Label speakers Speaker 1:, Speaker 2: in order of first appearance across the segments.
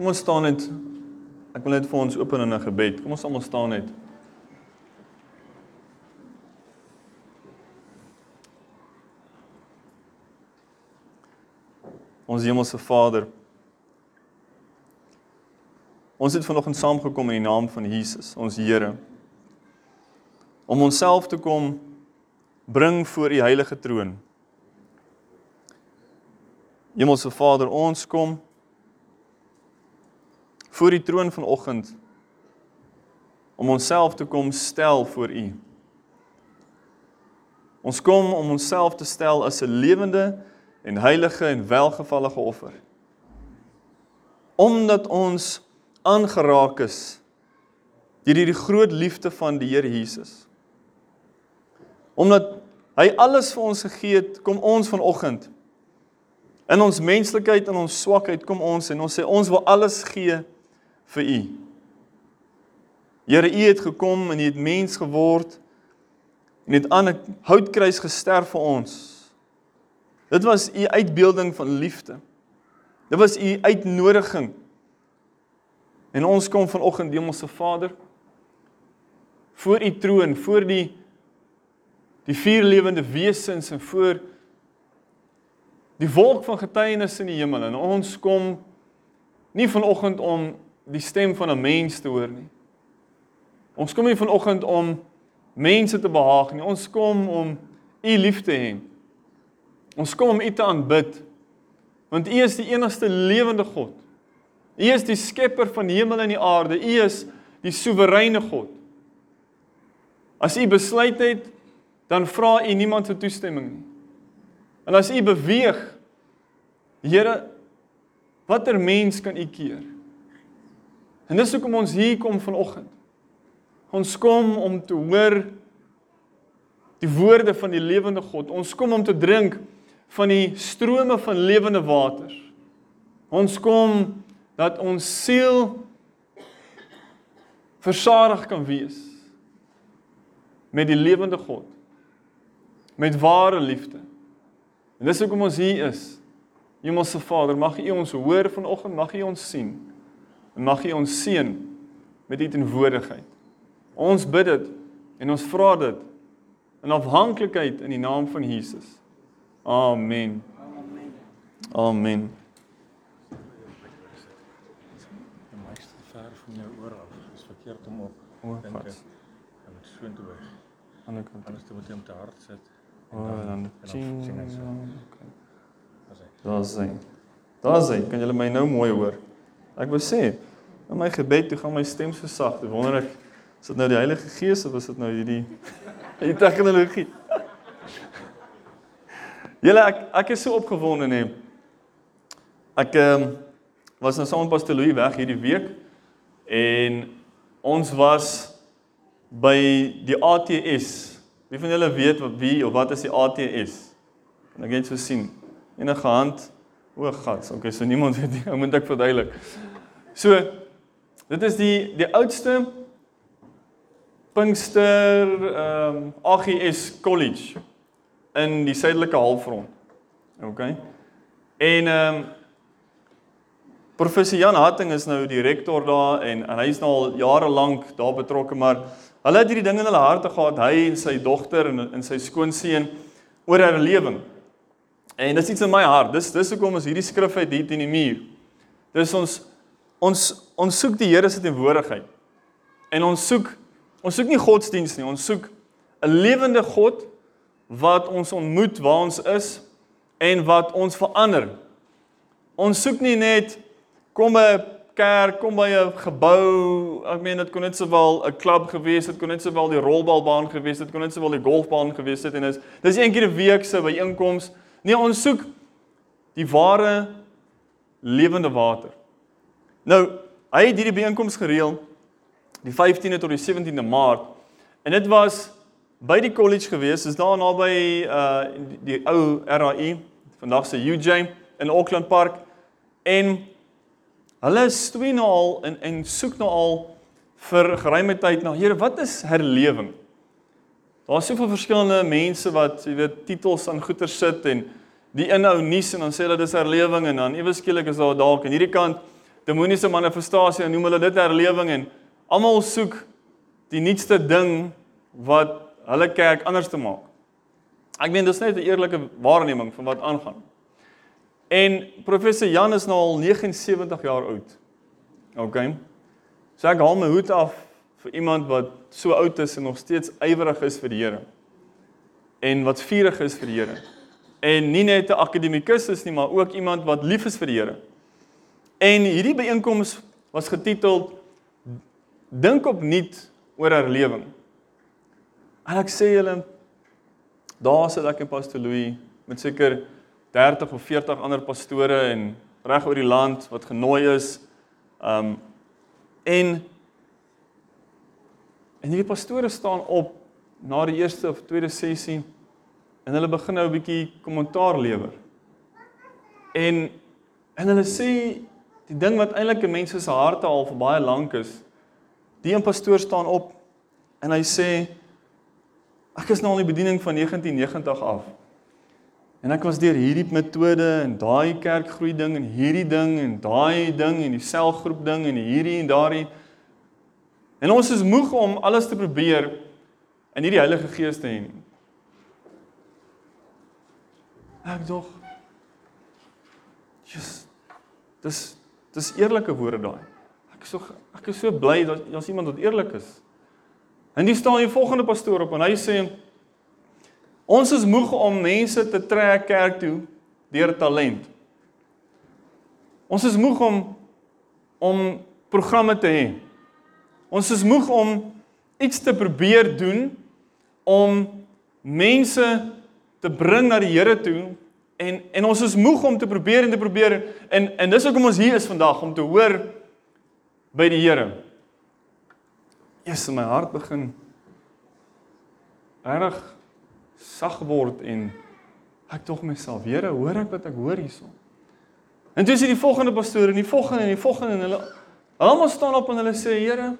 Speaker 1: Kom ons staan net. Ek wil net vir ons open in 'n gebed. Kom ons almal staan net. Ons Hemelse Vader. Ons het vanoggend saamgekom in die naam van Jesus, ons Here. Om onsself te kom bring voor u heilige troon. Hemelse Vader, ons kom voor die troon vanoggend om onsself te kom stel voor U. Ons kom om onsself te stel as 'n lewende en heilige en welgevallige offer. Omdat ons aangeraak is deur die groot liefde van die Here Jesus. Omdat hy alles vir ons gegee het, kom ons vanoggend in ons menslikheid en ons swakheid kom ons en ons sê ons wil alles gee vir u. Here, u het gekom en u het mens geword en het aan 'n houtkruis gesterf vir ons. Dit was u uitbeelding van liefde. Dit was u uitnodiging. En ons kom vanoggend Hemelse Vader voor u troon, voor die die vier lewende wesens en voor die wolk van getuienis in die hemel en ons kom nie vanoggend om die stem van 'n mens te hoor nie. Ons kom nie vanoggend om mense te behaag nie. Ons kom om U lief te hê. Ons kom om U te aanbid. Want U is die enigste lewende God. U is die skepper van die hemel en die aarde. U is die soewereine God. As U besluit het, dan vra U niemand se toestemming nie. En as U beweeg, Here, watter mens kan U keer? En dis hoekom ons hier kom vanoggend. Ons kom om te hoor die woorde van die lewende God. Ons kom om te drink van die strome van lewende waters. Ons kom dat ons siel versadig kan wees met die lewende God. Met ware liefde. En dis hoekom ons hier is. Hemelse Vader, mag U ons hoor vanoggend, mag U ons sien. Mag U ons seën met U teenwoordigheid. Ons bid dit en ons vra dit in afhanklikheid in die naam van Jesus. Amen. Amen. Amen.
Speaker 2: Die meeste ver van jou oor af. Dis verkeerd om op dink ek.
Speaker 1: pas.
Speaker 2: Jy moet soontoe weg.
Speaker 1: Ander kant.
Speaker 2: Anders moet jy om te hard sit.
Speaker 1: O, dan
Speaker 2: sien hy so.
Speaker 1: Okay. Daar's hy. Daar's hy. Kan julle my nou mooi hoor? Ek wou sê, in my gebed toe gaan my stem so sag. Ek wonder ek is dit nou die Heilige Gees of is dit nou hierdie die tegnologie? Julle ek ek is so opgewonde nê. Ek ehm um, was nou saam met Pastor Louis weg hierdie week en ons was by die ATS. Wie van julle weet wat wie of wat is die ATS? Kan ek net so sien? Enige hand? O, gats. Okay, so niemand weet nie. Ou moet ek verduidelik. So dit is die die oudste Pinkster ehm um, AGS College in die suidelike halfrond. OK. En ehm um, Professor Jan Hatting is nou die rektor daar en en hy's nou al jare lank daar betrokke, maar hulle het hierdie ding in hulle harte gehad, hy en sy dogter en en sy skoonseun oor herlewing. En dis iets in my hart. Dis dis hoekom ons hierdie skrif uit hier teen die muur. Dis ons ons ons soek die Here se teenwoordigheid. En ons soek ons soek nie godsdiens nie, ons soek 'n lewende God wat ons ontmoet waar ons is en wat ons verander. Ons soek nie net kom 'n kerk, kom by 'n gebou. Ek meen dit kon net sowel 'n klub gewees het, kon net sowel die rolbalbaan gewees het, kon net sowel die golfbaan gewees het en is dis een keer 'n week se byeenkoms. Nee, ons soek die ware lewende water. Nou, hy het hierdie byeenkoms gereël die 15de tot die 17de Maart en dit was by die college gewees, is daar naby uh die, die ou RAI, vandag se UJ in Auckland Park en hulle stoei nou al en en soek nou al vir geruime tyd na Here, wat is herlewing? Daar's soveel verskillende mense wat jy weet titels aan goeder sit en die inhou nuus en dan sê hulle dis herlewing en dan ewe skielik is daar dalk aan hierdie kant demoniese manifestasie en noem hulle dit herlewing en almal soek die nuutste ding wat hulle kerk anders te maak. Ek meen dis net 'n eerlike waarneming van wat aangaan. En professor Jan is nou al 79 jaar oud. OK. So ek haal my hoed af vir iemand wat so oud is en nog steeds ywerig is vir die Here. En wat vurig is vir die Here. En nie net 'n akademikus is nie, maar ook iemand wat lief is vir die Here. En hierdie byeenkoms was getiteld Dink op nuut oor herlewing. En ek sê julle daar sit ek en Pastor Louis met seker 30 of 40 ander pastore en reg oor die land wat genooi is. Um en en hierdie pastore staan op na die eerste of tweede sessie en hulle begin nou 'n bietjie kommentaar lewer. En en hulle sê die ding wat eintlik in mense se harte al vir baie lank is. Die een pastoor staan op en hy sê ek is nou al in die bediening van 1990 af. En ek was deur hierdie metode en daai kerkgroei ding en hierdie ding en daai ding en die selgroep ding en hierdie en daardie. En ons is moeg om alles te probeer in hierdie Heilige Gees te hê. Ek dog. Jesus. Dis Dis eerlike woorde daai. Ek is so ek is so bly dat as iemand wat eerlik is. En dis staan die volgende pastoor op en hy sê ons is moeg om mense te trek kerk toe deur talent. Ons is moeg om om programme te hê. Ons is moeg om iets te probeer doen om mense te bring na die Here toe En en ons is moeg om te probeer en te probeer en en dis hoekom ons hier is vandag om te hoor by die Here. Eers in my hart begin reg sag word en ek tog myself, Here, hoor ek wat ek hoor hierson? En dis die volgende pastoor en die volgende en die volgende en hulle almal staan op en hulle sê, Here,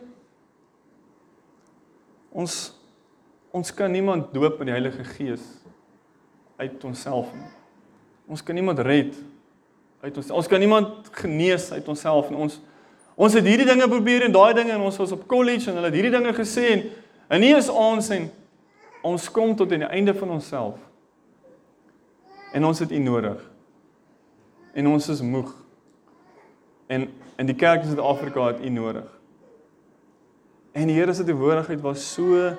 Speaker 1: ons ons kan niemand doop in die Heilige Gees uit onsself nie. Ons kan niemand red uit ons. Ons kan niemand genees uit onsself en ons ons het hierdie dinge probeer en daai dinge en ons was op college en hulle het hierdie dinge gesê en en hier is ons en ons kom tot aan die einde van onsself. En ons het U nodig. En ons is moeg. En in die kerk in Suid-Afrika het U nodig. En die Here se teenwoordigheid was so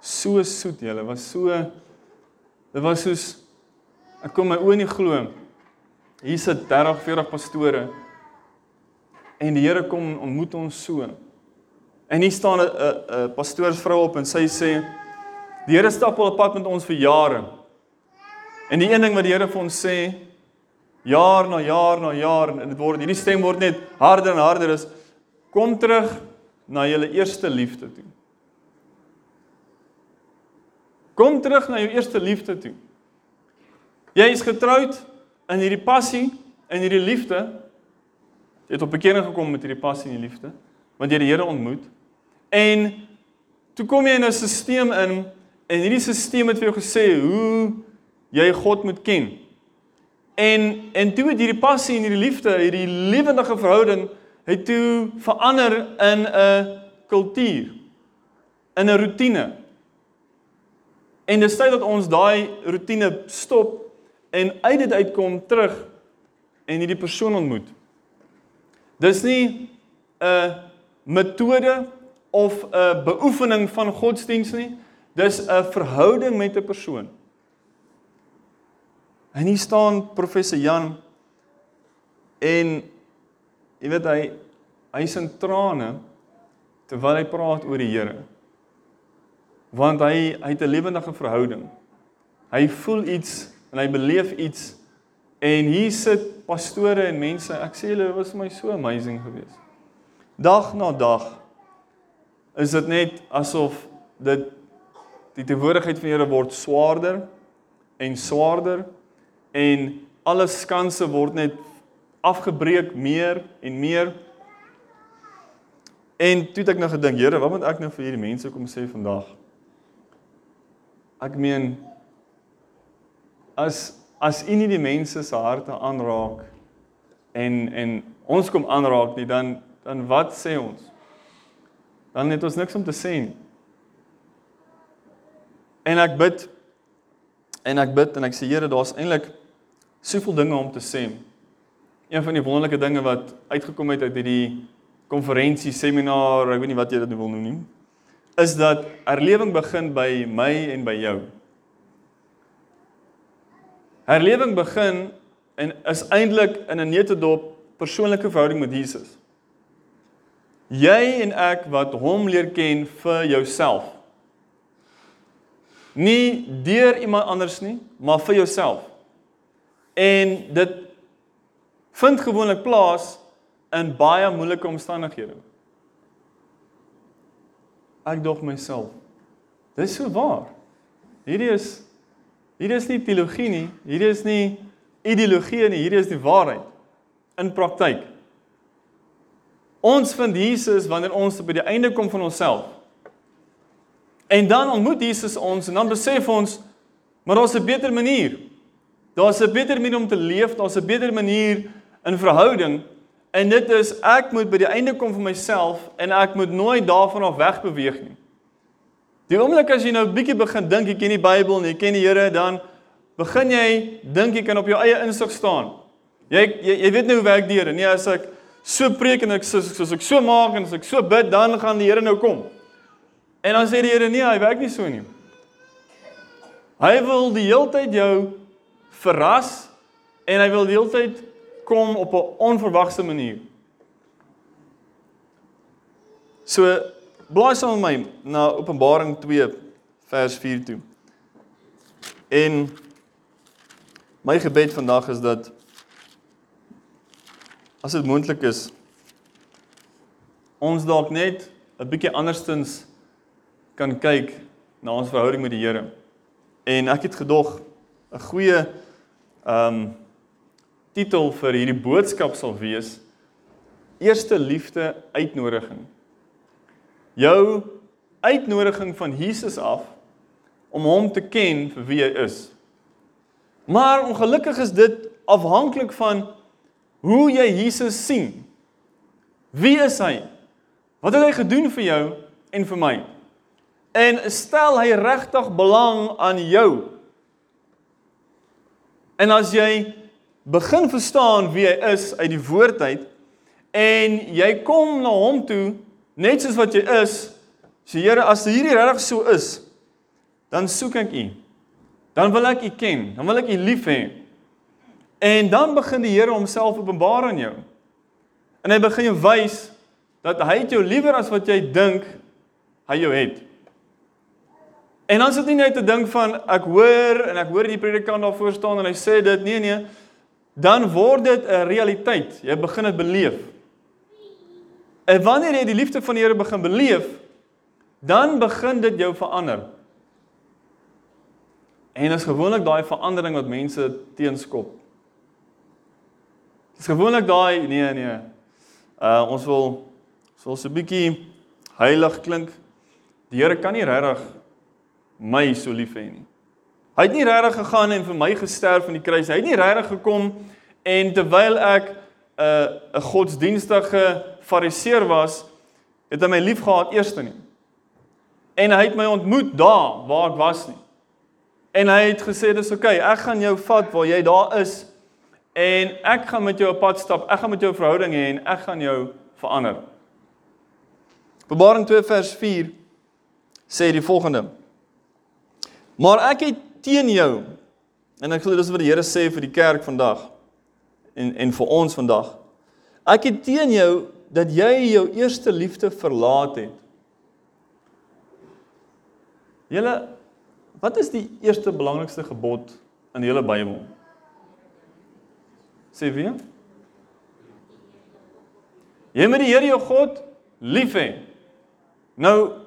Speaker 1: so soet, julle was so dit was soos Ek kom my oë nie glo. Hier sit 30, 40 pastore. En die Here kom ontmoet ons so. En hier staan 'n 'n pastoorsvrou op en sy sê die Here stap al op pad met ons vir jare. En die een ding wat die Here vir ons sê jaar na jaar na jaar en dit word hierdie stem word net harder en harder is kom terug na julle eerste liefde toe. Kom terug na jou eerste liefde toe. Jy is getroud in hierdie passie en hierdie liefde. Jy het op bekering gekom met hierdie passie en die liefde, want jy het die Here ontmoet. En toe kom jy in 'n stelsel in en hierdie stelsel het vir jou gesê hoe jy God moet ken. En en toe het hierdie passie en hierdie liefde, hierdie lewendige verhouding het toe verander in 'n kultuur, in 'n rotine. En dis tyd dat ons daai rotine stop en uit dit uitkom terug en hierdie persoon ontmoet. Dis nie 'n metode of 'n beoefening van godsdiens nie. Dis 'n verhouding met 'n persoon. En hier staan professor Jan en jy weet hy hy's in trane terwyl hy praat oor die Here. Want hy hy het 'n lewendige verhouding. Hy voel iets en hy beleef iets en hier sit pastore en mense. Ek sê julle was vir my so amazing geweest. Dag na dag is dit net asof dit die teenwoordigheid van Here word swaarder en swaarder en alle skanse word net afgebreek meer en meer. En toe het ek nou gedink, Here, wat moet ek nou vir hierdie mense kom sê vandag? Ek meen as as u nie die mense se harte aanraak en en ons kom aanraak nie, dan dan wat sê ons? Dan het ons niks om te sê nie. En ek bid en ek bid en ek sê Here, daar's eintlik soveel dinge om te sê. Een van die wonderlike dinge wat uitgekom het uit hierdie konferensie, seminar, ek weet nie wat jy dit wil noem nie, is dat herlewing begin by my en by jou. Herlewing begin en is eintlik in 'n neutedop persoonlike verhouding met Jesus. Jy en ek wat hom leer ken vir jouself. Nie deur iemand anders nie, maar vir jouself. En dit vind gewoonlik plaas in baie moeilike omstandighede. Ek dog myself. Dis so waar. Hierdie is hierdie is nie teologie nie, hierdie is nie ideologie nie, hierdie is die waarheid in praktyk. Ons vind Jesus wanneer ons by die einde kom van onsself. En dan ontmoet Jesus ons en dan besef ons maar daar's 'n beter manier. Daar's 'n beter manier om te leef, daar's 'n beter manier in verhouding En dit is ek moet by die einde kom van myself en ek moet nooit daarvan af wegbeweeg nie. Die oomblik as jy nou bietjie begin dink jy ken die Bybel en jy ken die Here, dan begin jy dink jy kan op jou eie insig staan. Jy jy, jy weet nou hoe werk die Here. Nee, as ek so preek en ek soos, soos ek so maak en as ek so bid, dan gaan die Here nou kom. En dan sê die Here nee, hy werk nie so nie. Hy wil die heeltyd jou verras en hy wil die heeltyd kom op 'n onverwagse manier. So blaai saam met my na Openbaring 2 vers 4 toe. En my gebed vandag is dat as dit moontlik is ons dalk net 'n bietjie anderstens kan kyk na ons verhouding met die Here. En ek het gedog 'n goeie ehm um, titel vir hierdie boodskap sal wees Eerste liefde uitnodiging. Jou uitnodiging van Jesus af om hom te ken vir wie hy is. Maar ongelukkig is dit afhanklik van hoe jy Jesus sien. Wie is hy? Wat het hy gedoen vir jou en vir my? En stel hy regtig belang aan jou? En as jy begin verstaan wie hy is uit die woord uit en jy kom na hom toe net soos wat jy is. Sê Here, as hierdie regtig so is, dan soek ek U. Dan wil ek U ken, dan wil ek U lief hê. En dan begin die Here homself openbaar aan jou. En hy begin jou wys dat hy jou liewer as wat jy dink hy jou het. En dan sit jy net te dink van ek hoor en ek hoor die predikant daar voor staan en hy sê dit nee nee dan word dit 'n realiteit. Jy begin dit beleef. En wanneer jy die liefde van die Here begin beleef, dan begin dit jou verander. En dit is gewoonlik daai verandering wat mense teenskop. Dit is gewoonlik daai nee nee. Uh ons wil ons wil so 'n bietjie heilig klink. Die Here kan nie regtig my so lief hê nie. Hy het nie regtig gegaan en vir my gesterf aan die kruis. Hy het nie regtig gekom en terwyl ek 'n uh, 'n godsdienstige fariseer was, het hy my liefgehad eerste nie. En hy het my ontmoet daar waar ek was nie. En hy het gesê dis oké, okay, ek gaan jou vat waar jy daar is en ek gaan met jou op pad stap. Ek gaan met jou verhouding hê en ek gaan jou verander. Openbaring 2 vers 4 sê die volgende: Maar ek het teen jou. En ek glo dis wat die Here sê vir die kerk vandag en en vir ons vandag. Ek het teen jou dat jy jou eerste liefde verlaat het. Julle wat is die eerste belangrikste gebod in die hele Bybel? Sê wie? Jy moet die Here jou God lief hê. Nou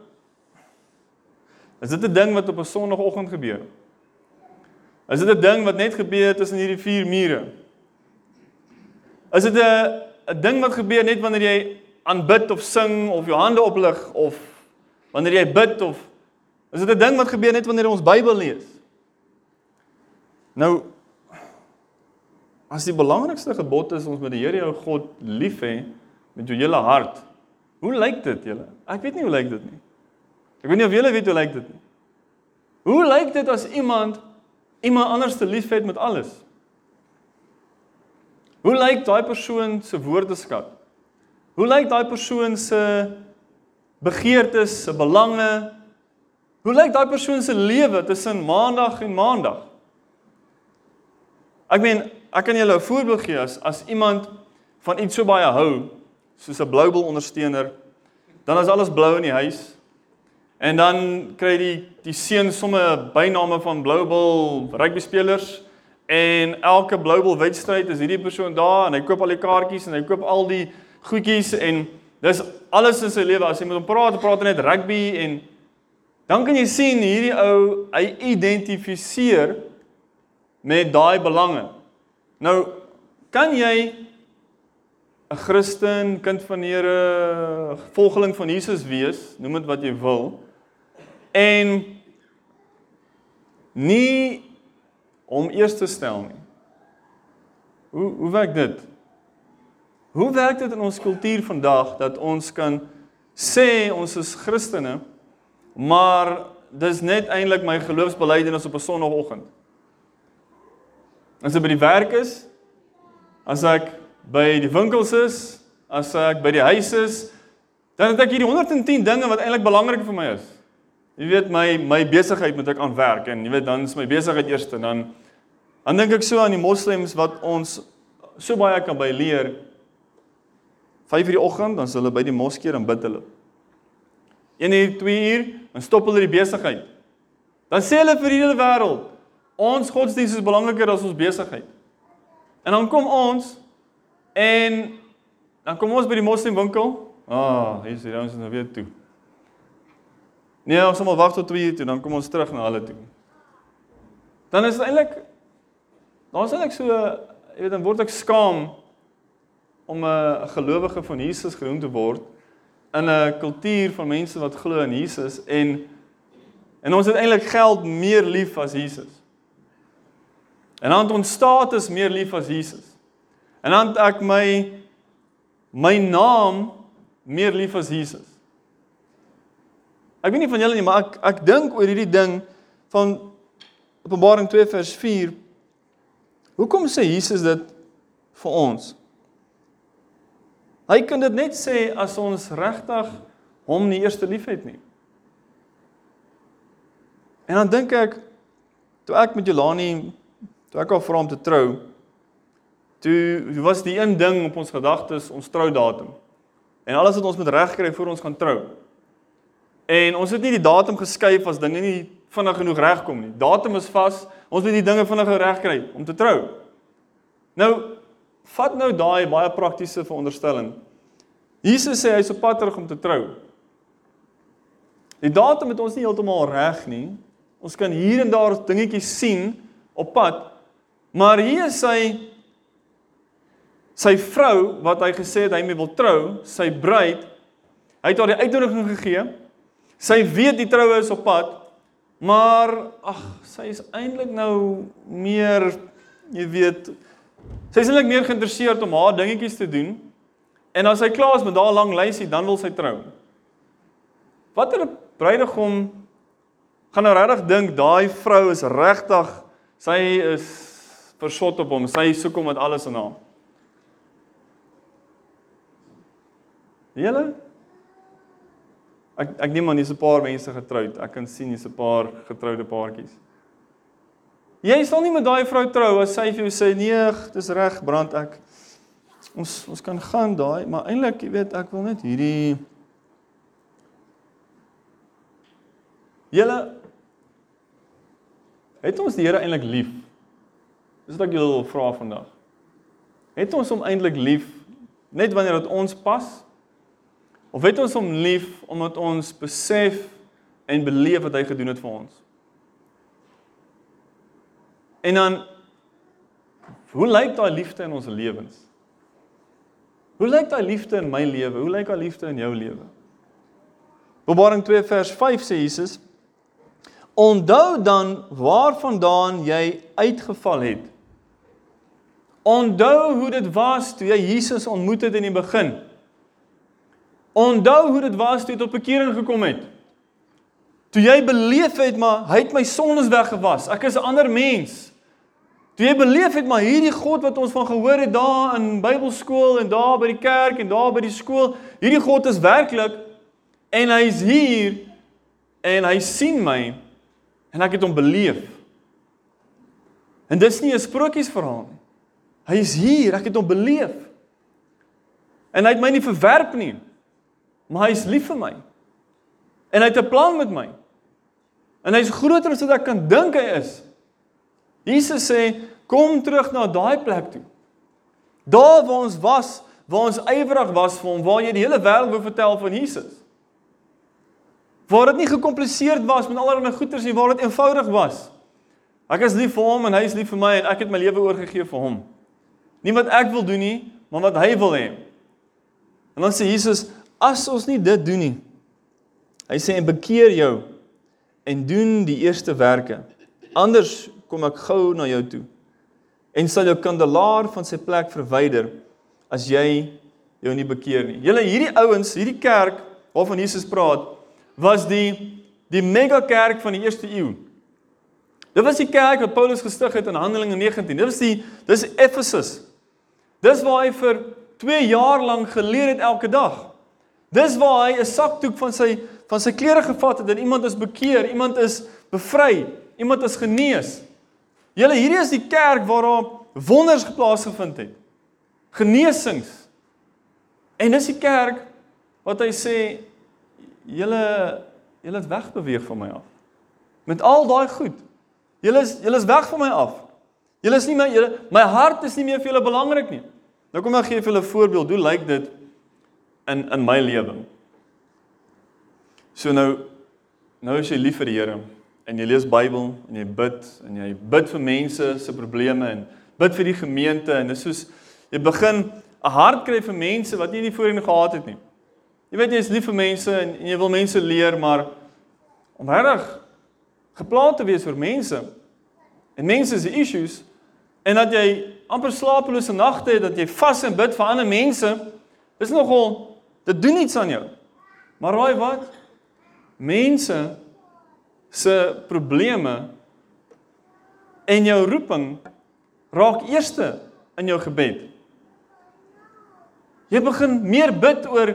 Speaker 1: is dit 'n ding wat op 'n Sondagoggend gebeur? Is dit 'n ding wat net gebeur tussen hierdie vier mure? Is dit 'n 'n ding wat gebeur net wanneer jy aanbid of sing of jou hande oplig of wanneer jy bid of is dit 'n ding wat gebeur net wanneer ons Bybel lees? Nou as die belangrikste gebod is ons moet die Here jou God lief hê met jou hele hart. Hoe lyk dit julle? Ek weet nie hoe lyk dit nie. Ek weet nie of julle weet hoe lyk dit nie. Hoe lyk dit as iemand iemand anders te liefhet met alles? Hoe lyk daai persoon se woordeskat? Hoe lyk daai persoon se begeertes, se belange? Hoe lyk daai persoon se lewe tussen maandag en maandag? Ek meen, ek kan julle 'n voorbeeld gee as as iemand van iets so baie hou, soos 'n Bluebell ondersteuner, dan is alles blou in die huis. En dan kry die die seun somme byname van Bluebell rugby spelers en elke Bluebell wedstryd is hierdie persoon daar en hy koop al die kaartjies en hy koop al die goedjies en dis alles in sy lewe as hy met hom praat, praat hy net rugby en dan kan jy sien hierdie ou hy identifiseer met daai belange. Nou kan jy 'n Christen, kind van die Here, volgeling van Jesus wees, noem dit wat jy wil. En nie om eers te stel nie. Hoe hoe werk dit? Hoe werk dit in ons kultuur vandag dat ons kan sê ons is Christene, maar dis net eintlik my geloofsbelijdenis op 'n Sondagoggend? As ek by die werk is, as ek by die winkels is, as ek by die huis is, dan het ek hierdie 110 dinge wat eintlik belangrik vir my is. Jy weet my my besigheid moet ek aan werk en jy weet dan is my besigheid eerste dan dan dink ek so aan die moslems wat ons so baie kan by leer 5 uur die oggend dan sal hulle by die moskee en bid hulle. 1 uur, 2 uur, dan stop hulle die besigheid. Dan sê hulle vir die hele wêreld, Ons godsdienst is belangriker as ons besigheid. En dan kom ons en dan kom ons by die moslimwinkel. Ah, oh, hier is ouens nou weer toe. Nee, ons moet wag tot 2 uur toe, dan kom ons terug na hulle toe. Dan is eintlik dan is eintlik so, jy weet, dan word ek skaam om 'n gelowige van Jesus genoem te word in 'n kultuur van mense wat glo in Jesus en en ons het eintlik geld meer lief as Jesus. En dan ons status meer lief as Jesus. En dan ek my my naam meer lief as Jesus. Ek weet nie van julle nie, maar ek ek dink oor hierdie ding van Openbaring 2 vers 4. Hoekom sê Jesus dit vir ons? Hy kan dit net sê as ons regtig hom nie eerste liefhet nie. En dan dink ek toe ek met Jolani Toe ek haar vra om te trou, toe was die een ding op ons gedagtes ons troudatum. En alles wat ons moet regkry voor ons gaan trou. En ons het nie die datum geskuif as dinge nie vinnig genoeg regkom nie. Datum is vas. Ons moet die dinge vinnig regkry om te trou. Nou vat nou daai baie praktiese veronderstelling. Jesus sê hy's op pad terug om te trou. Die datum het ons nie heeltemal reg nie. Ons kan hier en daar dingetjies sien op pad, Maar hier is sy sy vrou wat hy gesê het hy mee wil trou, sy bruid. Hy het haar die uitnodiging gegee. Sy weet die troue is op pad. Maar ag, sy is eintlik nou meer jy weet sy is eintlik meer geïnteresseerd om haar dingetjies te doen. En as hy klaar is met daai lang lysie, dan wil sy trou. Watter bruidegom gaan nou regtig dink daai vrou is regtig sy is versot op hom. Sy soek hom met alles in haar. Julle Ek ek neem aan dis 'n paar mense getroud. Ek kan sien dis 'n paar getroude paartjies. Jy sal nie met daai vrou trou as sy vir jou sê nee, dis reg, brand ek. Ons ons kan gaan daai, maar eintlik, jy weet, ek wil net hierdie Julle het ons die Here eintlik lief? Dis wat ek julle wil vra vandag. Het ons hom eintlik lief net wanneer dit ons pas? Of het ons hom lief omdat ons besef en beleef wat hy gedoen het vir ons? En dan hoe lyk daai liefde in ons lewens? Hoe lyk daai liefde in my lewe? Hoe lyk daai liefde in jou lewe? Openbaring 2 vers 5 sê Jesus: Onthou dan waarvandaan jy uitgeval het Onthou hoe dit was toe jy Jesus ontmoet het in die begin. Onthou hoe dit was toe jy tot bekering gekom het. Toe jy beleef het maar hy het my sondes weggewas. Ek is 'n ander mens. Toe jy beleef het maar hierdie God wat ons van gehoor het daar in Bybelskool en daar by die kerk en daar by die skool, hierdie God is werklik en hy's hier en hy sien my en ek het hom beleef. En dis nie 'n sprokiesverhaal nie. Hy is hier, ek het hom beleef. En hy het my nie verwerp nie. Maar hy is lief vir my. En hy het 'n plan met my. En hy's groter as wat ek kan dink hy is. Jesus sê, kom terug na daai plek toe. Daar waar ons was, waar ons ywerig was vir hom, waar jy die hele wêreld wou vertel van Jesus. Waar dit nie gekompliseerd was met allerlei goeders nie, waar dit eenvoudig was. Ek is lief vir hom en hy is lief vir my en ek het my lewe oorgegee vir hom. Nie wat ek wil doen nie, maar wat hy wil hê. En dan sê Jesus, as ons nie dit doen nie. Hy sê en bekeer jou en doen die eerste werke. Anders kom ek gou na jou toe en sal jou kandelaar van sy plek verwyder as jy jou nie bekeer nie. Julle hierdie ouens, hierdie kerk waarvan Jesus praat, was die die mega kerk van die eerste eeu. Dit was die kerk wat Paulus gestig het in Handelinge 19. Dit was die dis Efesus. Dis waar hy vir 2 jaar lank geleer het elke dag. Dis waar hy 'n sakdoek van sy van sy klere gevat het en iemand is bekeer, iemand is bevry, iemand is genees. Julle hierdie is die kerk waar daar wonders geplaas gevind het. Genesings. En dis die kerk wat hy sê julle julle het wegbeweeg van my af. Met al daai goed. Julle is julle is weg van my af. Julle is nie my julle my hart is nie meer vir julle belangrik nie. Nou kom ek gee vir julle 'n voorbeeld. Hoe lyk dit in in my lewe? So nou nou as jy lief vir die Here en jy lees Bybel en jy bid en jy bid vir mense se probleme en bid vir die gemeente en dis soos jy begin 'n hart kry vir mense wat jy nie voorheen gehad het nie. Jy weet jy is lief vir mense en, en jy wil mense leer, maar om regtig geplaas te wees vir mense en mense se issues en dat jy amper slapelose nagte het, dat jy vas en bid vir ander mense, is nogal dit doen iets aan jou. Maar raai wat? mense se probleme en jou roeping raak eerste in jou gebed. Jy begin meer bid oor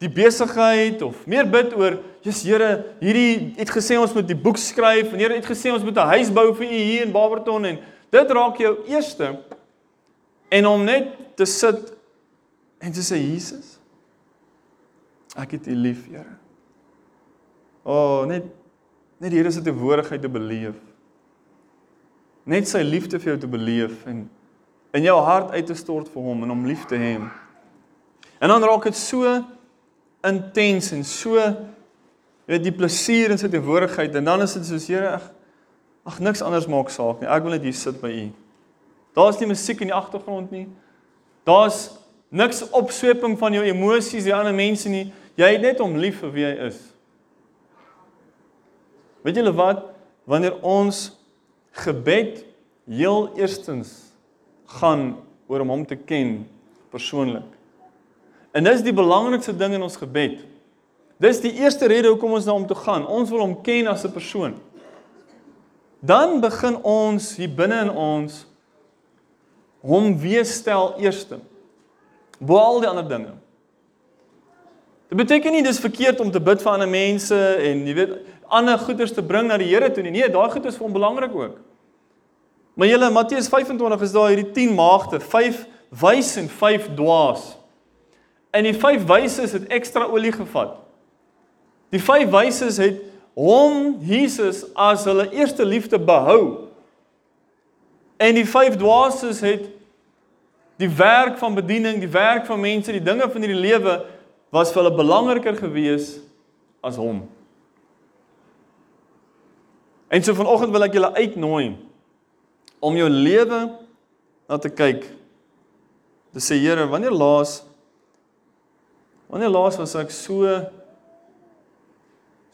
Speaker 1: die besigheid of meer bid oor Jesus Here, hierdie het gesê ons moet die boek skryf en Here het gesê ons moet 'n huis bou vir u hier in Barberton en dit raak jou eerste en om net te sit en te sê Jesus ek het u lief, Here. O, oh, net net die Here se teenwoordigheid te beleef. Net sy liefde vir jou te beleef en in jou hart uit te stort vir hom en hom lief te hê. En dan raak dit so intens en so jy weet die plesier in sy teenwoordigheid en dan is dit soos Here ag ag niks anders maak saak nie. Ek wil net hier sit by u. Daar's nie musiek in die agtergrond nie. Daar's niks opsweping van jou emosies, die ander mense nie. Jy het net hom lief vir wie hy is. Weet julle wat? Wanneer ons gebed heel eerstens gaan oor om hom te ken persoonlik. En dis die belangrikste ding in ons gebed. Dis die eerste rede hoekom ons na hom toe gaan. Ons wil hom ken as 'n persoon. Dan begin ons hier binne in ons hom weesstel eerste. Bo al die ander dinge. Dit beteken nie dis verkeerd om te bid vir ander mense en jy weet ander goeders te bring na die Here toe nie. Nee, daai goed is vir hom belangrik ook. Maar julle Matteus 25 is daar hierdie 10 maagde, 5 wys en 5 dwaas. En die 5 wyses het ekstra olie gevat. Die 5 wyses het hom Jesus as hulle eerste liefde behou. En die 5 dwaases het die werk van bediening, die werk van mense, die dinge van hierdie lewe was vir hulle belangriker gewees as hom. En so vanoggend wil ek julle uitnooi om jou lewe na te kyk. Te sê Here, wanneer laas wanneer laas was ek so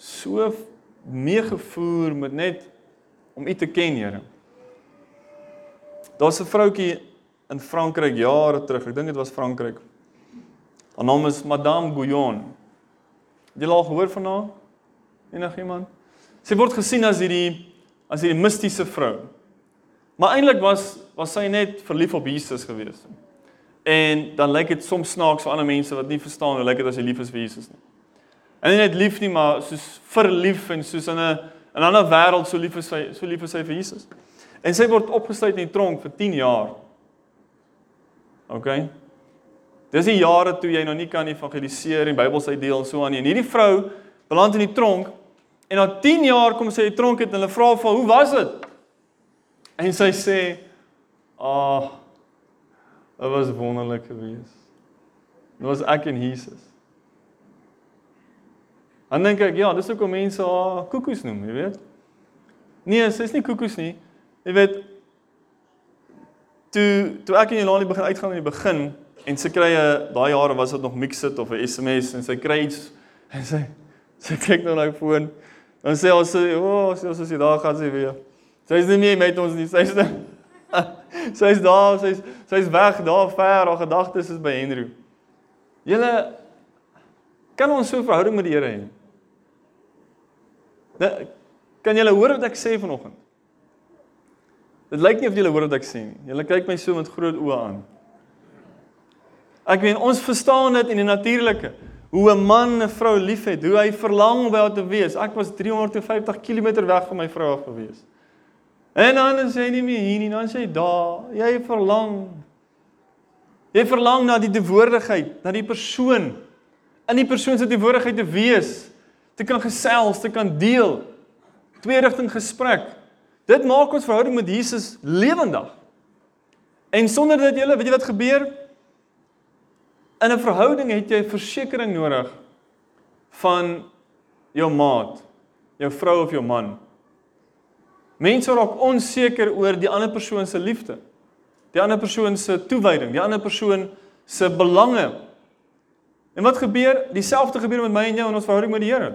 Speaker 1: so meegevoer met net om U te ken, Here. Daar's 'n vroutjie in Frankryk jare terug. Ek dink dit was Frankryk. Haar naam is Madame Guyon. Het jy al gehoor van haar? Enigiemand? Sy word gesien as hierdie as hierdie mistiese vrou. Maar eintlik was was sy net verlief op Jesus gewees. En dan lyk dit soms snaaks vir ander mense wat nie verstaan hoe lyk dit as jy lief is vir Jesus nie. En nie net lief nie, maar soos verlief en soos in 'n 'n ander wêreld so lief is sy so lief is sy vir Jesus. En sy word opgesluit in die tronk vir 10 jaar. OK. Dis die jare toe jy nog nie kan evangeliseer en Bybels uitdeel en so aan nie. En hierdie vrou beland in die tronk en na 10 jaar kom sy uit die tronk uit en hulle vra vir hoe was dit? En sy sê, "Ag, oh, dit was wonderlik geweest. Dit was ek en Jesus." Dan dink ek, ja, dis hoekom mense haar koekoes noem, jy weet. Nee, sy is nie koekoes nie. Jy weet toe toe ek en Jelani begin uitgaan in die begin en sy kry 'n daai jare was dit nog Mixit of 'n SMS en sy kry iets en sy sy kyk nou na haar foon. Dan sê ons, "O, oh, sy sê daar gaan sy weer." Sy is nie meer met ons nie. Sy's sy's daar, sy's sy's weg daar ver. Haar gedagtes is by Henry. Julle kan ons so 'n verhouding met die Here hê? Nou, kan julle hoor wat ek sê vanoggend? Dit lyk nie of julle hoor wat ek sê nie. Julle kyk my so met groot oë aan. Ek weet ons verstaan dit in die natuurlike. Hoe 'n man 'n vrou liefhet, hoe hy verlang haar te wees. Ek was 350 km weg van my vrou af gewees. En dan is hy nie meer hier nie, dan sê hy daar, jy verlang. Jy verlang na die teenwoordigheid, na die persoon in die persoon se teenwoordigheid te wees te kan gesels, te kan deel. Twee rigting gesprek. Dit maak ons verhouding met Jesus lewendig. En sonder dit julle, weet jy wat gebeur? In 'n verhouding het jy versekering nodig van jou maat, jou vrou of jou man. Mense raak onseker oor die ander persoon se liefde. Die ander persoon se toewyding, die ander persoon se belange. En wat gebeur? Dieselfde gebeur met my en jou in ons verhouding met die Here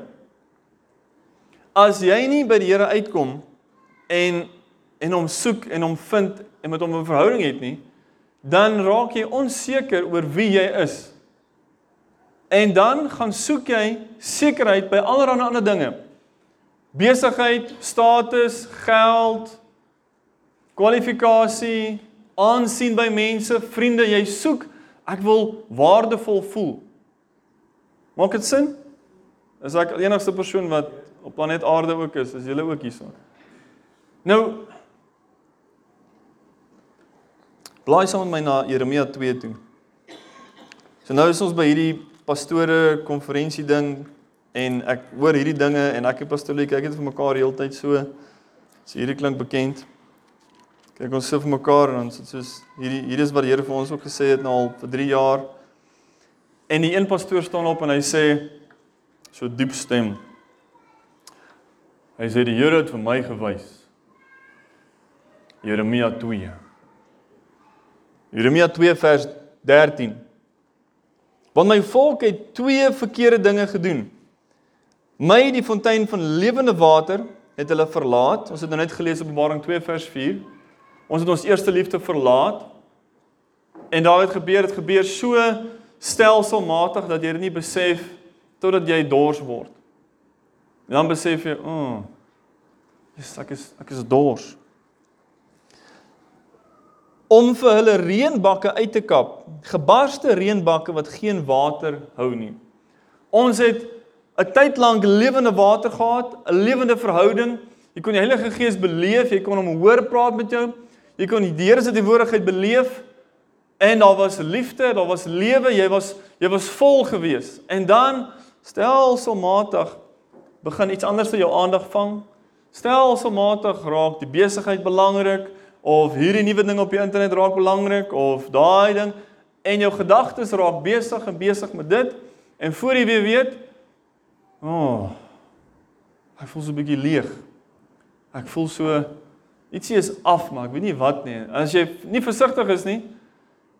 Speaker 1: as jy nie by die Here uitkom en en hom soek en hom vind en met hom 'n verhouding het nie, dan raak jy onseker oor wie jy is. En dan gaan soek jy sekerheid by allerlei ander dinge. Besigheid, status, geld, kwalifikasie, aansien by mense, vriende, jy soek ek wil waardevol voel. Maak dit sin? Is ek die enigste persoon wat op planeet Aarde ook is, is julle ook hierson. Nou Blaai saam met my na Jeremia 2 toe. So nou is ons by hierdie pastore konferensie ding en ek hoor hierdie dinge en ek en pastoor Lee kyk net vir mekaar heeltyd so. So hierdie klink bekend. Kyk ons sit vir mekaar en ons soos hierdie hier is wat die Here vir ons ook gesê het nou al vir 3 jaar. En die een pastoor staan op en hy sê so diep stem Hy sê die Here het vir my gewys. Jeremia 2. Jeremia 2 vers 13. Want my volk het twee verkeerde dinge gedoen. My die fontein van lewende water het hulle verlaat. Ons het nou net gelees Openbaring 2 vers 4. Ons het ons eerste liefde verlaat. En daar het gebeur, dit gebeur so stelselmatig dat jy dit nie besef totdat jy dors word. En dan besef jy, "O, oh, ek is ek is dors." Om vir hulle reënbakke uit te kap, gebarste reënbakke wat geen water hou nie. Ons het 'n tyd lank lewende water gehad, 'n lewende verhouding. Jy kon die Heilige Gees beleef, jy kon hom hoor praat met jou. Jy kon die Here se teenwoordigheid beleef en daar was liefde, daar was lewe, jy was jy was vol gewees. En dan stelselmatig begin iets anders vir jou aandag vang. Stelselmatig raak die besigheid belangrik of hierdie nuwe ding op die internet raak belangrik of daai ding en jou gedagtes raak besig en besig met dit en voor jy weer weet, o, oh, ek voel so 'n bietjie leeg. Ek voel so ietsie is af, maar ek weet nie wat nie. As jy nie versigtig is nie,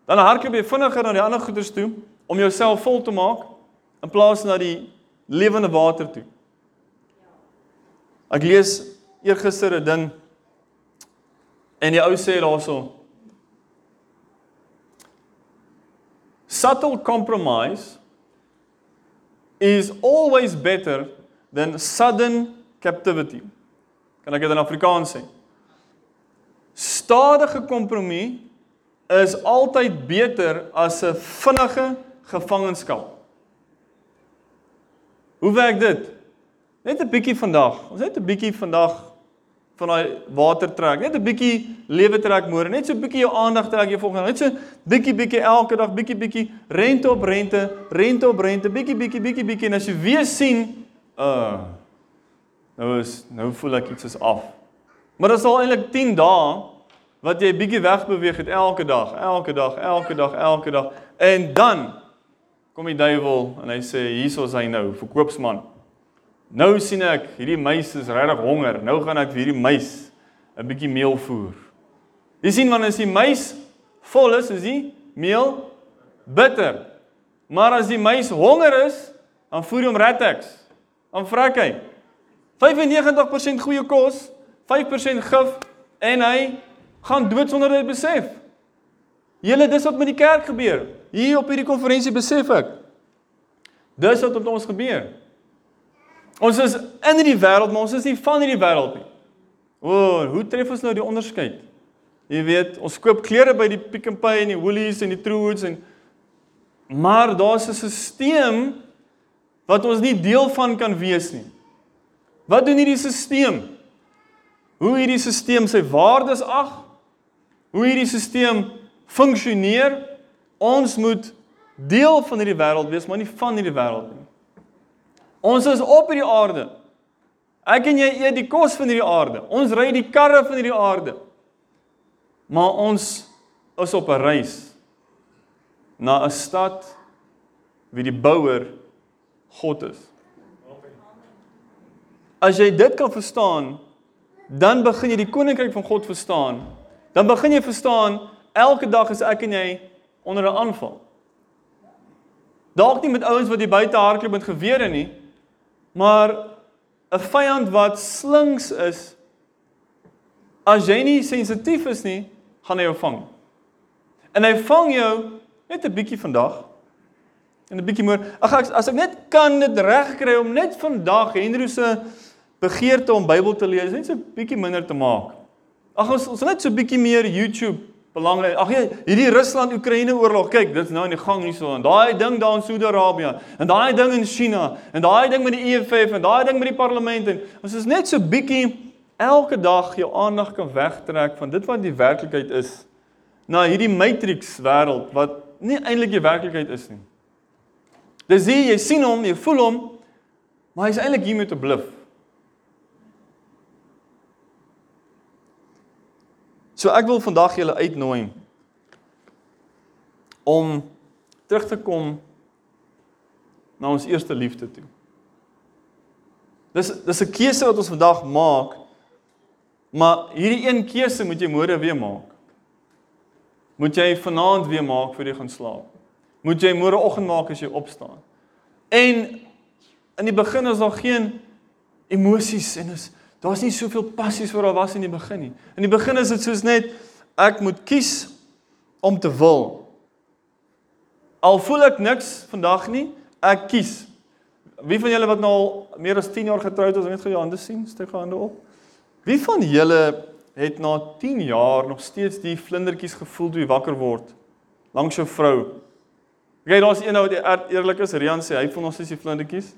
Speaker 1: dan hardloop jy vinniger na die ander goederes toe om jouself vol te maak in plaas na die lewende water toe. Ek lees eergister 'n ding en die ou sê daarso subtle compromise is always better than sudden captivity. Kan ek dit in Afrikaans sê? Stadige kompromie is altyd beter as 'n vinnige gevangenskap. Hoe werk dit? Net 'n bietjie vandag. Ons net 'n bietjie vandag van daai water trek. Net 'n bietjie lewe trek môre. Net so 'n bietjie jou aandag trek jy volgende. Net so bietjie bietjie elke dag, bietjie bietjie rente op rente, rente op rente, bietjie bietjie bietjie bietjie en as jy weer sien, uh nou is nou voel ek iets is af. Maar dit is al eintlik 10 dae wat jy bietjie wegbeweeg het elke dag, elke dag, elke dag, elke dag. En dan kom die duiwel en hy sê hierso's hy nou, verkoopsman. Nou sien ek hierdie muis is regtig honger. Nou gaan ek vir hierdie muis 'n bietjie meel voer. Jy sien wanneer as die muis vol is, is die meel bitter. Maar as die muis honger is, dan voer jy hom Ratex. Dan vrek hy 95% goeie kos, 5% gif en hy gaan dood sonder dit besef. Julle dis wat met die kerk gebeur. Hier op hierdie konferensie besef ek. Dis wat met ons gebeur. Ons is in hierdie wêreld, maar ons is nie van hierdie wêreld nie. O, hoe tref ons nou die onderskeid? Jy weet, ons koop klere by die Pick n Pay en die Woolies en die Truworths en maar daar's 'n stelsel wat ons nie deel van kan wees nie. Wat doen hierdie stelsel? Hoe hierdie stelsel sy waardes ag? Hoe hierdie stelsel funksioneer? Ons moet deel van hierdie wêreld wees, maar nie van hierdie wêreld nie. Ons is op hierdie aarde. Ek en jy eet die kos van hierdie aarde. Ons ry die karre van hierdie aarde. Maar ons is op 'n reis na 'n stad wie die bouer God is. As jy dit kan verstaan, dan begin jy die koninkryk van God verstaan. Dan begin jy verstaan elke dag is ek en jy onder 'n aanval. Dalk nie met ouens wat hier buite hardloop met gewere nie, Maar 'n vyand wat slinks is, as jy nie sensitief is nie, gaan hy jou vang. En hy vang jou net 'n bietjie vandag en 'n bietjie môre. Ag ek as ek net kan dit regkry om net vandag Henry se begeerte om Bybel te lees net so 'n bietjie minder te maak. Ag ons ons net so 'n bietjie meer YouTube belangrik. Ag ja, hierdie Rusland-Oekraïne oorlog, kyk, dit's nou in die gang hierso en daai ding daar in Saudi-Arabië en daai ding in China en daai ding met die EFF en daai ding met die parlement en ons is net so bietjie elke dag jou aandag kan wegtrek van dit wat die werklikheid is na hierdie matrix wêreld wat nie eintlik die werklikheid is nie. Dis jy, jy sien hom, jy voel hom, maar hy's eintlik hier met 'n bluf. So ek wil vandag julle uitnooi om terug te kom na ons eerste liefde toe. Dis dis 'n keuse wat ons vandag maak. Maar hierdie een keuse moet jy môre weer maak. Moet jy vanaand weer maak voor jy gaan slaap. Moet jy môreoggend maak as jy opstaan. En in die begin is daar geen emosies en is Daar's nie soveel passies wat daar was in die begin nie. In die begin is dit soos net ek moet kies om te wil. Al voel ek niks vandag nie, ek kies. Wie van julle wat nou al meer as 10 jaar getroud is, net gou jou hande sien, steek gou hande op. Wie van julle het na 10 jaar nog steeds die vlindertjies gevoel toe jy wakker word langs jou vrou? Okay, daar's een nou wat eerlik is, Rian sê hy voel nog steeds die vlindertjies.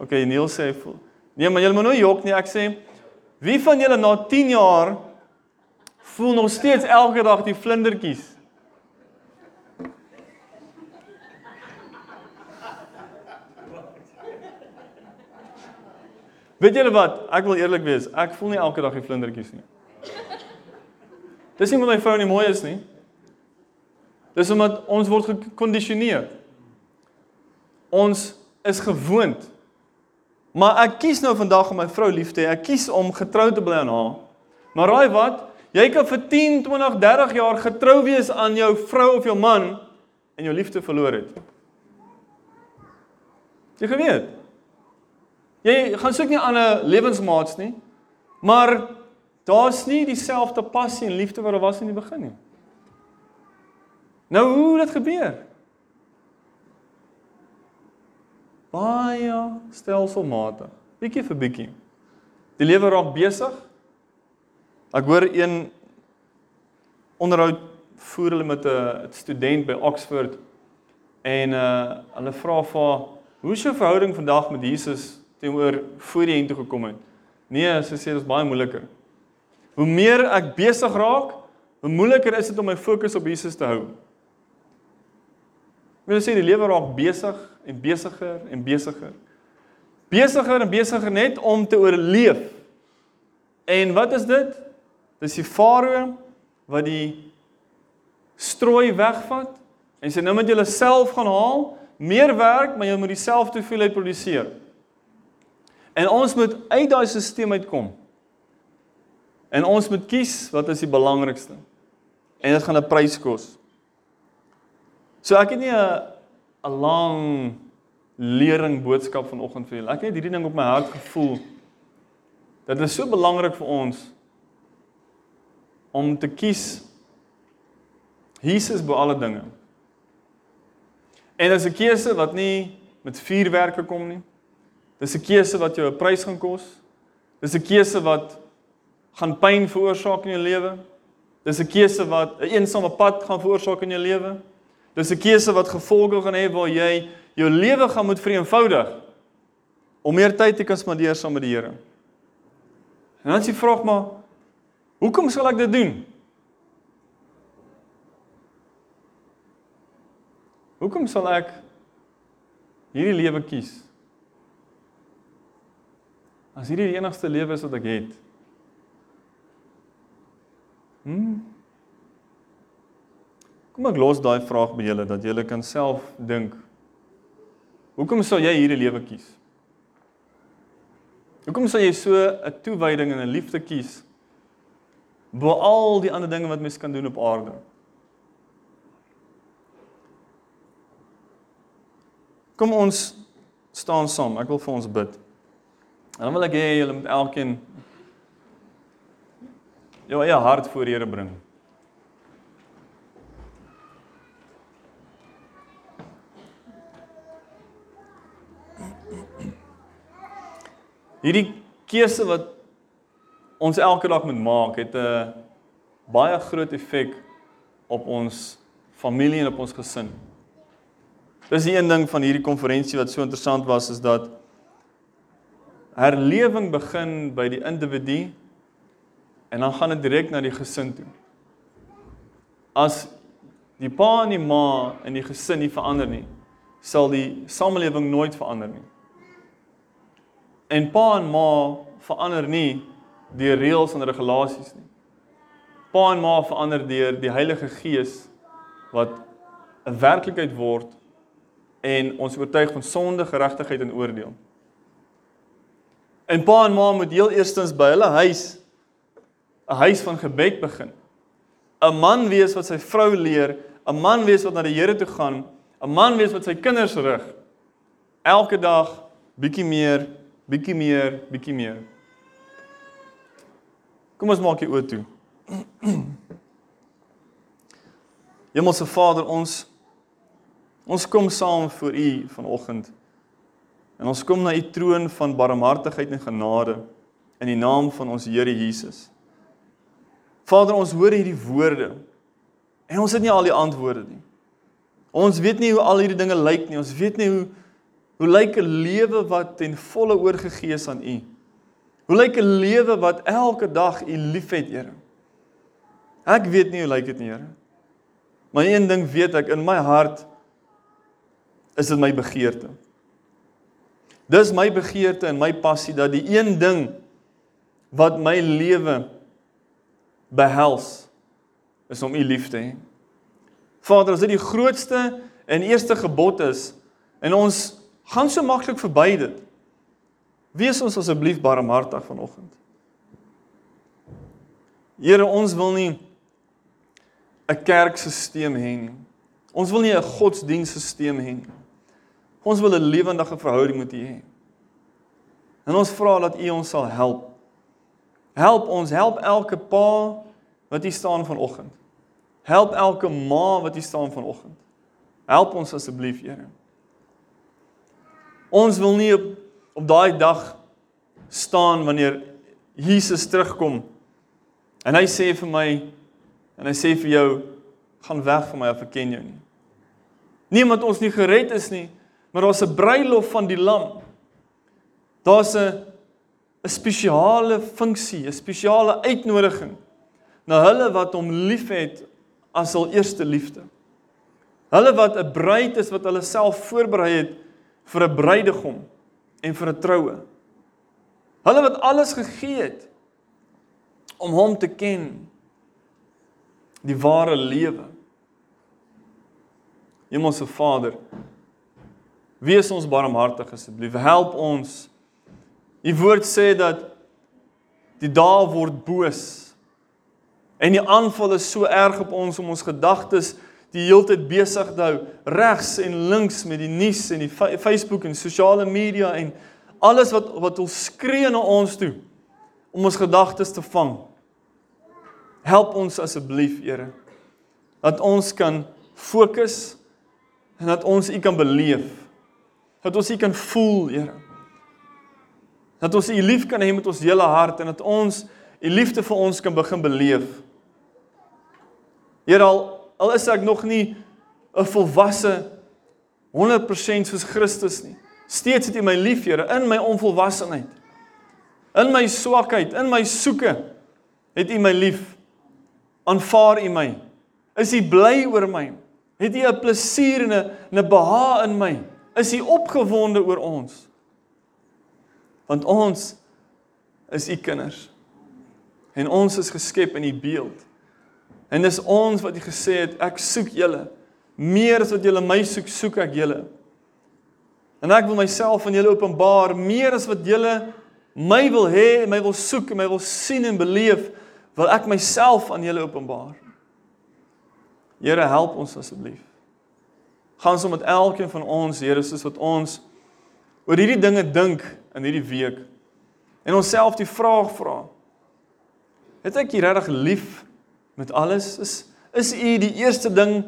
Speaker 1: Okay, Neil sê hy voel. Nee, maar jy moet nou jok nie, ek sê Wie van julle na 10 jaar voel nog steeds elke dag die vlindertjies? Weet julle wat? Ek wil eerlik wees, ek voel nie elke dag die vlindertjies nie. Dis nie omdat my vrou nie mooi is nie. Dis omdat ons word gekondisioneer. Ons is gewoond Maar ek kies nou vandag om my vrou lief te hê. Ek kies om getrou te bly aan haar. Maar raai wat? Jy kan vir 10, 20, 30 jaar getrou wees aan jou vrou of jou man en jou liefde verloor het. Jy geweet. Jy gaan soek nie aan 'n lewensmaats nie. Maar daar's nie dieselfde passie en liefde wat daar was in die begin nie. Nou hoe het dit gebeur? Baie stelselmatig, bietjie vir bietjie. Die lewe raak besig. Ek hoor een onderhoud voer hulle met 'n student by Oxford en uh hulle vra vir haar, "Hoe is jou verhouding vandag met Jesus teenoor voor jy intoe gekom het?" Nee, sy sê dit is baie moeiliker. Hoe meer ek besig raak, hoe moeiliker is dit om my fokus op Jesus te hou. Wil sê die lewe raak besig en besiger en besiger. Besiger en besiger net om te oorleef. En wat is dit? Dis die farao wat die strooi wegvat en sê nou moet julle self gaan haal, meer werk, maar jy moet dieselfde hoeveelheid produseer. En ons moet uit daai stelsel uitkom. En ons moet kies wat is die belangrikste. En dit gaan 'n prys kos. So ek het nie 'n 'n lang lering boodskap vanoggend vir julle. Ek het hierdie ding op my hart gevoel. Dit is so belangrik vir ons om te kies Jesus bo alle dinge. En dit is 'n keuse wat nie met vuurwerke kom nie. Dis 'n keuse wat jou 'n prys gaan kos. Dis 'n keuse wat gaan pyn veroorsaak in jou lewe. Dis 'n keuse wat 'n eensame pad gaan veroorsaak in jou lewe. Dis 'n keuse wat gevolge gaan hê waar jy jou lewe gaan moet vereenvoudig om meer tyd te kan spandeer saam met die Here. En dan is die vraag maar hoekom sal ek dit doen? Hoekom sal ek hierdie lewe kies? As hierdie die enigste lewe is wat ek het. Hm? Kom ek los daai vraag by julle dat julle kan self dink. Hoekom sou jy hierdie lewe kies? Hoekom sou jy so 'n toewyding en 'n liefde kies bo al die ander dinge wat mens kan doen op aarde? Kom ons staan saam. Ek wil vir ons bid. En dan wil ek hê julle moet elkeen jou eie hart voor Here bring. Hierdie keuse wat ons elke dag moet maak, het 'n baie groot effek op ons familie en op ons gesin. Dis die een ding van hierdie konferensie wat so interessant was is dat herlewing begin by die individu en dan gaan dit direk na die gesin toe. As die pa en die ma in die gesin nie verander nie, sal die samelewing nooit verander nie. En pa en ma verander nie deur reëls en regulasies nie. Pa en ma verander deur die Heilige Gees wat 'n werklikheid word en ons oortuig van sonde, geregtigheid en oordeel. En pa en ma moet heel eerstens by hulle huis 'n huis van gebed begin. 'n Man wees wat sy vrou leer, 'n man wees wat na die Here toe gaan, 'n man wees wat sy kinders rig. Elke dag bietjie meer bietjie meer, bietjie meer. Kom ons maak die oë toe. Hemelse Vader, ons ons kom saam voor U vanoggend. En ons kom na U troon van barmhartigheid en genade in die naam van ons Here Jesus. Vader, ons hoor hierdie woorde en ons het nie al die antwoorde nie. Ons weet nie hoe al hierdie dinge lyk nie. Ons weet nie hoe Hoe lyk 'n lewe wat ten volle oorgegee is aan U? Hoe lyk 'n lewe wat elke dag U liefhet, Here? Ek weet nie hoe lyk dit nie, Here. Maar een ding weet ek in my hart is dit my begeerte. Dis my begeerte en my passie dat die een ding wat my lewe behels is om U lief te hê. Vader, as dit die grootste en eerste gebod is en ons gaan so maklik verby dit. Wees ons asseblief barmhartig vanoggend. Here, ons wil nie 'n kerkstelsel hê nie. Ons wil nie 'n godsdienststelsel hê nie. Ons wil 'n lewendige verhouding met U hê. En ons vra dat U ons sal help. Help ons, help elke pa wat hier staan vanoggend. Help elke ma wat hier staan vanoggend. Help ons asseblief, Here. Ons wil nie op, op daai dag staan wanneer Jesus terugkom en hy sê vir my en hy sê vir jou gaan weg van my af ek ken jou nie. Nie omdat ons nie gered is nie, maar daar's 'n bruilof van die lam. Daar's 'n 'n spesiale funksie, 'n spesiale uitnodiging na hulle wat hom liefhet as hul eerste liefde. Hulle wat 'n bruid is wat hulle self voorberei het vir 'n bruidegom en vir 'n troue. Hulle wat alles gegee het om hom te ken. Die ware lewe. Hemelse Vader, wees ons barmhartig asseblief. Help ons. U woord sê dat die dae word boos. En die aanval is so erg op ons om ons gedagtes die heeltyd besig te hou regs en links met die nuus en die Facebook en sosiale media en alles wat wat ons skree na ons toe om ons gedagtes te vang. Help ons asseblief, Here, dat ons kan fokus en dat ons U kan beleef. Dat ons U kan voel, Here. Dat ons U lief kan hê met ons hele hart en dat ons U liefde vir ons kan begin beleef. Here al al is ek nog nie 'n volwasse 100% soos Christus nie. Steeds het U my lief, Here, in my onvolwassenheid. In my swakheid, in my soeke het U my lief. Aanvaar U my. Is U bly oor my? Het U 'n plesier en 'n 'n behaag in my? Is U opgewonde oor ons? Want ons is U kinders. En ons is geskep in U beeld. En dis ons wat U gesê het, ek soek julle. Meer as wat julle my soek, soek ek julle. En ek wil myself aan julle openbaar meer as wat julle my wil hê en my wil soek en my wil sien en beleef, wil ek myself aan julle openbaar. Here help ons asseblief. Gaan saam met elkeen van ons, Here, soos wat ons oor hierdie dinge dink in hierdie week. En onsself die vraag vra. Het ek U regtig lief met alles? Is is U die eerste ding,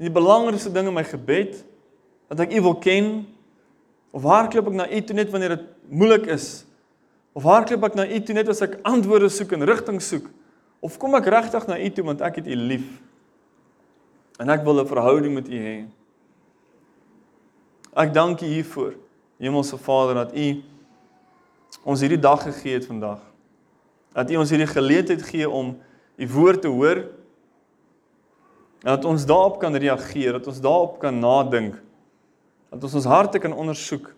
Speaker 1: die belangrikste ding in my gebed? Dat ek U wil ken? Of hardloop ek na U toe net wanneer dit moeilik is? Of hardloop ek na U toe net as ek antwoorde soek en rigting soek? Of kom ek regtig na U toe want ek het U lief? En ek wil 'n verhouding met U hê. Ek dank U hiervoor, Hemelse Vader, dat U ons hierdie dag gegee het vandag. Dat U ons hierdie geleentheid gee om U woord te hoor. En dat ons daarop kan reageer, dat ons daarop kan nadink dat ons ons harte kan ondersoek.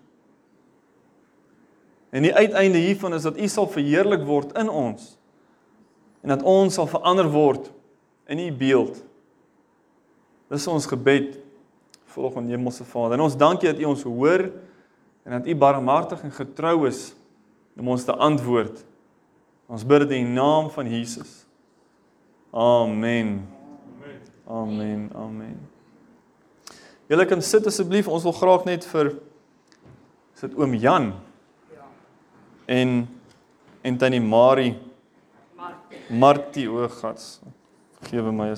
Speaker 1: En die uiteinde hiervan is dat U sal verheerlik word in ons en dat ons sal verander word in U beeld. Dis ons gebed volgens Hemelse Vader. En ons dankie dat U ons hoor en dat U barmhartig en getrou is om ons te antwoord. Ons bid dit in die naam van Jesus. Amen. Amen. Amen. Julle kan sit asseblief. Ons wil graag net vir sit oom Jan. Ja. En en tannie Marie. Martie. Martie o, gats. Gewe my